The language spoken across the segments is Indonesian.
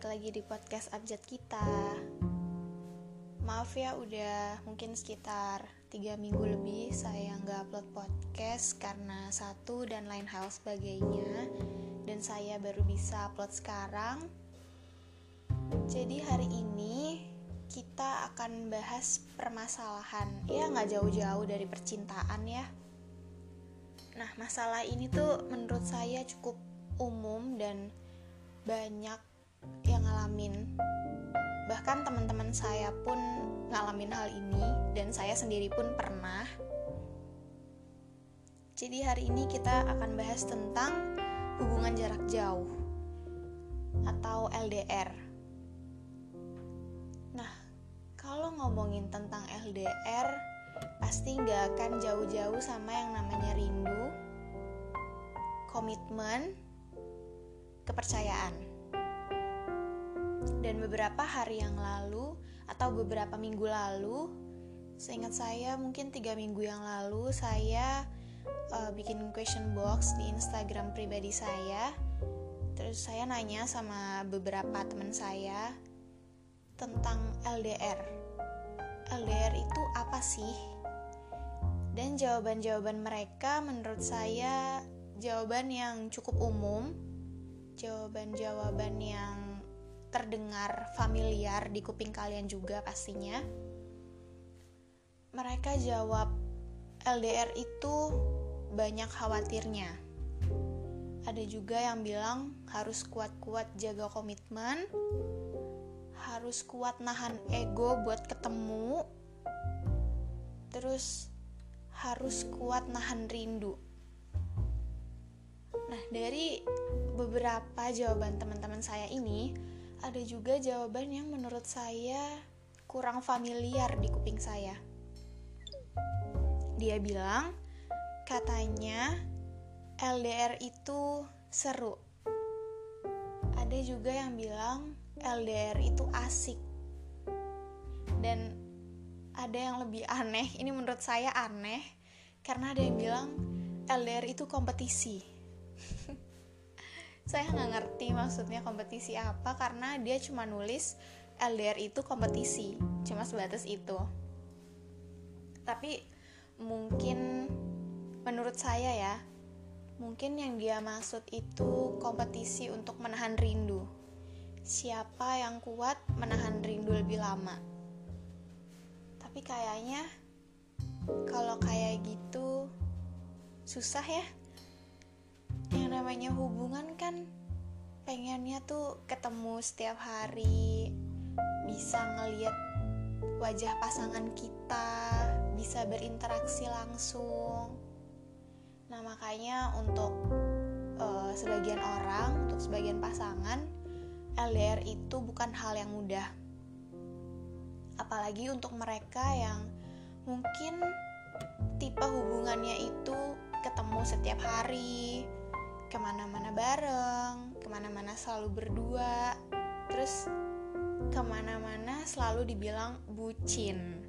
balik lagi di podcast abjad kita. Maaf ya udah mungkin sekitar 3 minggu lebih saya nggak upload podcast karena satu dan lain hal sebagainya Dan saya baru bisa upload sekarang. Jadi hari ini kita akan bahas permasalahan Ya nggak jauh-jauh dari percintaan ya. Nah masalah ini tuh menurut saya cukup umum dan banyak yang ngalamin. Bahkan teman-teman saya pun ngalamin hal ini dan saya sendiri pun pernah. Jadi hari ini kita akan bahas tentang hubungan jarak jauh atau LDR nah kalau ngomongin tentang LDR pasti nggak akan jauh-jauh sama yang namanya rindu komitmen kepercayaan. Dan beberapa hari yang lalu atau beberapa minggu lalu, seingat saya mungkin tiga minggu yang lalu saya uh, bikin question box di Instagram pribadi saya. Terus saya nanya sama beberapa teman saya tentang LDR. LDR itu apa sih? Dan jawaban-jawaban mereka menurut saya jawaban yang cukup umum jawaban-jawaban yang terdengar familiar di kuping kalian juga pastinya. Mereka jawab LDR itu banyak khawatirnya. Ada juga yang bilang harus kuat-kuat jaga komitmen, harus kuat nahan ego buat ketemu, terus harus kuat nahan rindu. Nah, dari beberapa jawaban teman-teman saya ini, ada juga jawaban yang menurut saya kurang familiar di kuping saya. Dia bilang, katanya LDR itu seru. Ada juga yang bilang LDR itu asik. Dan ada yang lebih aneh, ini menurut saya aneh, karena ada yang bilang LDR itu kompetisi saya nggak ngerti maksudnya kompetisi apa karena dia cuma nulis LDR itu kompetisi cuma sebatas itu. Tapi mungkin menurut saya ya mungkin yang dia maksud itu kompetisi untuk menahan rindu. Siapa yang kuat menahan rindu lebih lama? Tapi kayaknya kalau kayak gitu susah ya yang namanya hubungan kan pengennya tuh ketemu setiap hari bisa ngeliat wajah pasangan kita bisa berinteraksi langsung. Nah makanya untuk uh, sebagian orang untuk sebagian pasangan LDR itu bukan hal yang mudah. Apalagi untuk mereka yang mungkin tipe hubungannya itu ketemu setiap hari ke mana-mana bareng, ke mana-mana selalu berdua, terus ke mana-mana selalu dibilang bucin.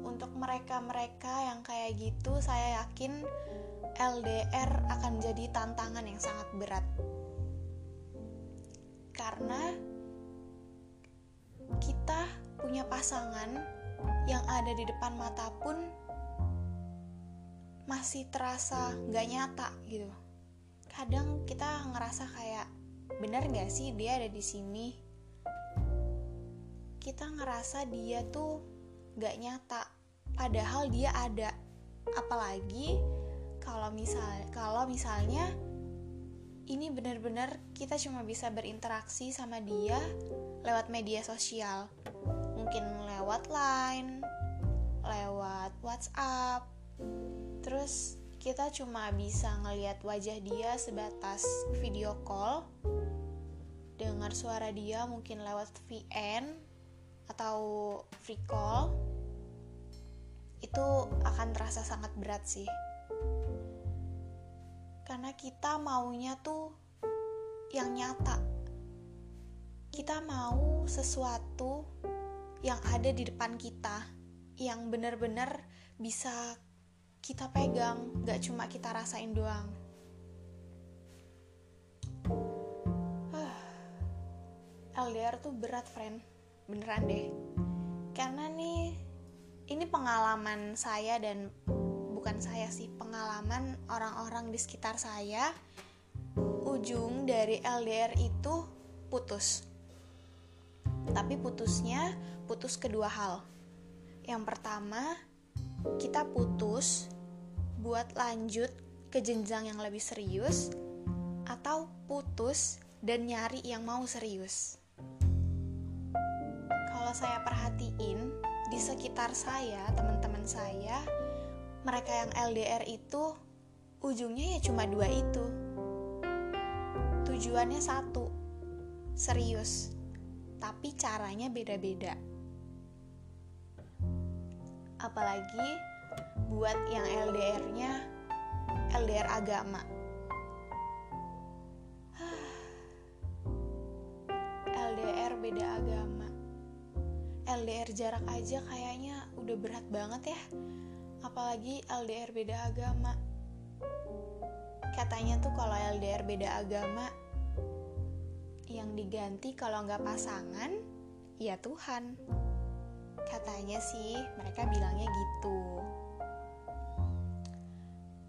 Untuk mereka-mereka yang kayak gitu, saya yakin LDR akan jadi tantangan yang sangat berat. Karena kita punya pasangan yang ada di depan mata pun masih terasa nggak nyata gitu. Kadang kita ngerasa kayak bener gak sih dia ada di sini? Kita ngerasa dia tuh gak nyata padahal dia ada. Apalagi kalau misal kalau misalnya ini benar-benar kita cuma bisa berinteraksi sama dia lewat media sosial. Mungkin lewat line lewat WhatsApp terus kita cuma bisa ngelihat wajah dia sebatas video call dengar suara dia mungkin lewat VN atau free call. Itu akan terasa sangat berat sih. Karena kita maunya tuh yang nyata. Kita mau sesuatu yang ada di depan kita yang benar-benar bisa kita pegang, gak cuma kita rasain doang. LDR tuh berat friend. Beneran deh. Karena nih ini pengalaman saya dan bukan saya sih pengalaman orang-orang di sekitar saya ujung dari LDR itu putus. Tapi putusnya putus kedua hal. Yang pertama kita putus buat lanjut ke jenjang yang lebih serius atau putus dan nyari yang mau serius kalau saya perhatiin di sekitar saya, teman-teman saya, mereka yang LDR itu ujungnya ya cuma dua itu. Tujuannya satu, serius, tapi caranya beda-beda. Apalagi buat yang LDR-nya LDR agama. LDR beda agama. LDR jarak aja kayaknya udah berat banget ya. Apalagi LDR beda agama. Katanya tuh kalau LDR beda agama yang diganti kalau nggak pasangan ya Tuhan katanya sih mereka bilangnya gitu.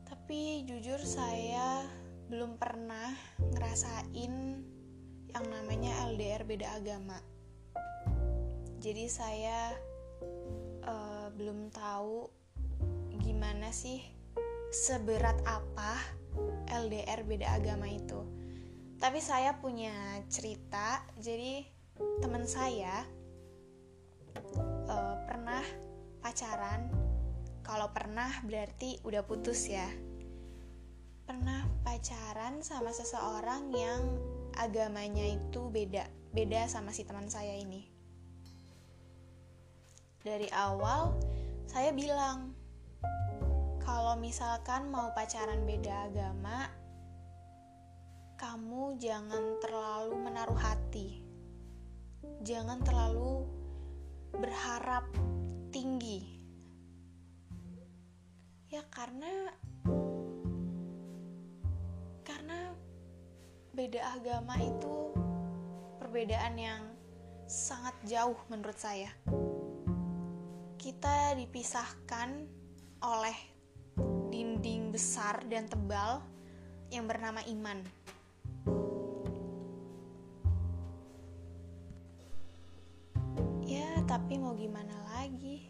Tapi jujur saya belum pernah ngerasain yang namanya LDR beda agama. Jadi saya uh, belum tahu gimana sih seberat apa LDR beda agama itu. Tapi saya punya cerita jadi teman saya uh, pernah pacaran? Kalau pernah berarti udah putus ya? Pernah pacaran sama seseorang yang agamanya itu beda beda sama si teman saya ini? Dari awal saya bilang kalau misalkan mau pacaran beda agama kamu jangan terlalu menaruh hati. Jangan terlalu berharap tinggi ya karena karena beda agama itu perbedaan yang sangat jauh menurut saya kita dipisahkan oleh dinding besar dan tebal yang bernama iman. Tapi mau gimana lagi?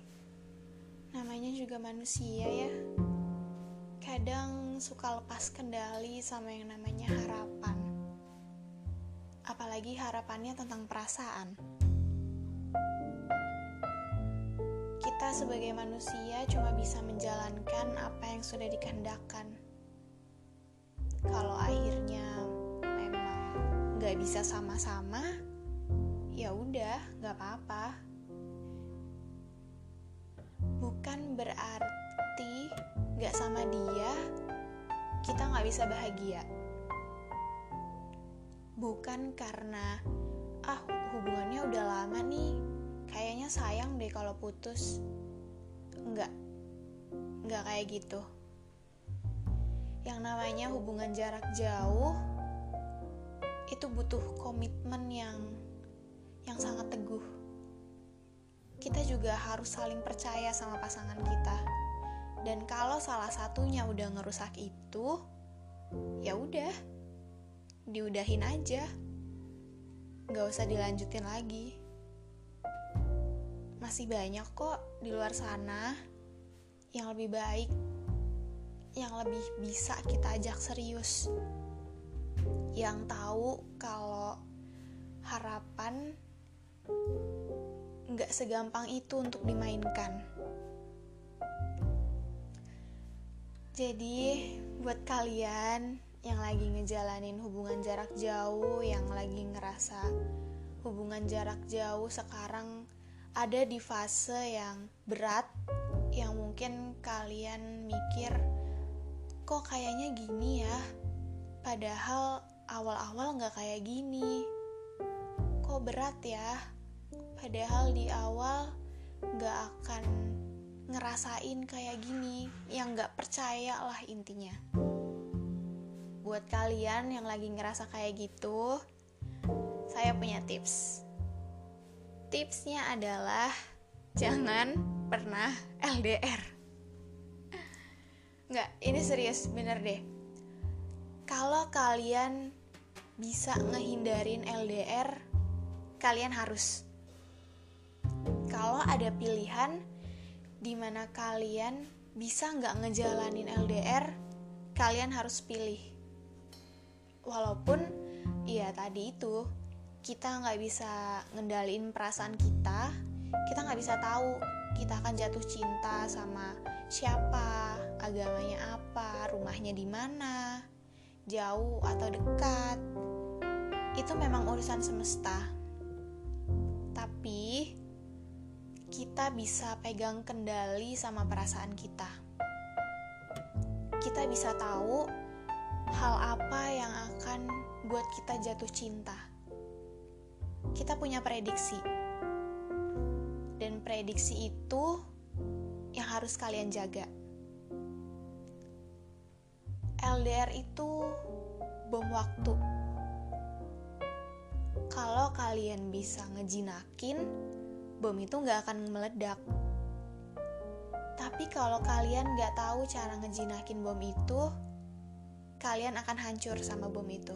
Namanya juga manusia ya. Kadang suka lepas kendali sama yang namanya harapan. Apalagi harapannya tentang perasaan. kita sebagai manusia cuma bisa menjalankan apa yang sudah dikehendakkan. Kalau akhirnya memang nggak bisa sama-sama, berarti nggak sama dia, kita nggak bisa bahagia. Bukan karena ah hubungannya udah lama nih kayaknya sayang deh kalau putus. Enggak enggak kayak gitu. Yang namanya hubungan jarak jauh itu butuh komitmen yang yang sangat teguh kita juga harus saling percaya sama pasangan kita. Dan kalau salah satunya udah ngerusak itu ya udah diudahin aja. Nggak usah dilanjutin lagi. Masih banyak kok di luar sana yang lebih baik, yang lebih bisa kita ajak serius, yang tahu kalau harapan nggak segampang itu untuk dimainkan. Jadi, buat kalian yang lagi ngejalanin hubungan jarak jauh, yang lagi ngerasa hubungan jarak jauh sekarang ada di fase yang berat yang mungkin kalian mikir kok kayaknya gini ya? Padahal awal-awal nggak kayak gini. Kok berat ya padahal di awal nggak akan ngerasain kayak gini yang nggak percaya lah intinya buat kalian yang lagi ngerasa kayak gitu saya punya tips. Tipsnya adalah jangan pernah LDR. Nggak, ini serius bener deh. Kalau kalian bisa ngehindarin LDR, kalian harus. Kalau ada pilihan di mana kalian bisa nggak ngejalanin LDR, kalian harus pilih. Walaupun, iya tadi itu kita nggak bisa ngendalin perasaan kita, kita nggak bisa tahu kita akan jatuh cinta sama siapa, agamanya apa, rumahnya di mana, jauh atau dekat. Itu memang urusan semesta. Kita bisa pegang kendali sama perasaan kita. Kita bisa tahu hal apa yang akan buat kita jatuh cinta. Kita punya prediksi. Dan prediksi itu yang harus kalian jaga. LDR itu bom waktu. Kalau kalian bisa ngejinakin, bom itu nggak akan meledak. Tapi kalau kalian nggak tahu cara ngejinakin bom itu, kalian akan hancur sama bom itu.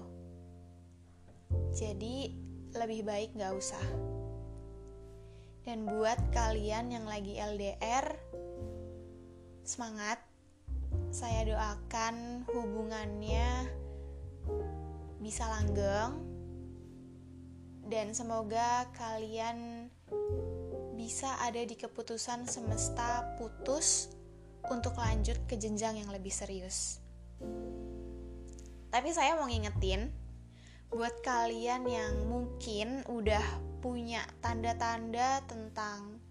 Jadi lebih baik nggak usah. Dan buat kalian yang lagi LDR, semangat. Saya doakan hubungannya bisa langgeng dan semoga kalian bisa ada di keputusan semesta putus untuk lanjut ke jenjang yang lebih serius. Tapi saya mau ngingetin buat kalian yang mungkin udah punya tanda-tanda tentang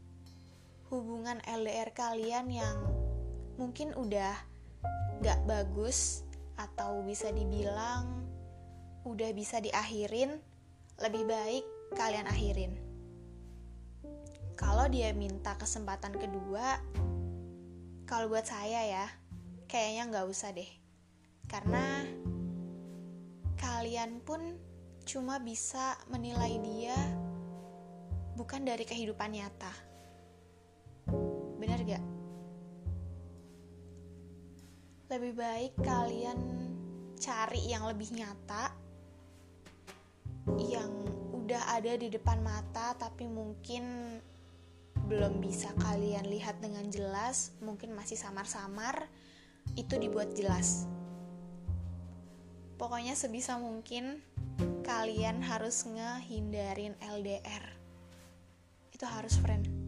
hubungan LDR kalian yang mungkin udah gak bagus atau bisa dibilang udah bisa diakhirin, lebih baik kalian akhirin. Kalau dia minta kesempatan kedua, kalau buat saya ya, kayaknya nggak usah deh. Karena kalian pun cuma bisa menilai dia bukan dari kehidupan nyata. Bener gak? Lebih baik kalian cari yang lebih nyata, yang udah ada di depan mata, tapi mungkin belum bisa kalian lihat dengan jelas, mungkin masih samar-samar, itu dibuat jelas. Pokoknya sebisa mungkin kalian harus ngehindarin LDR itu harus friend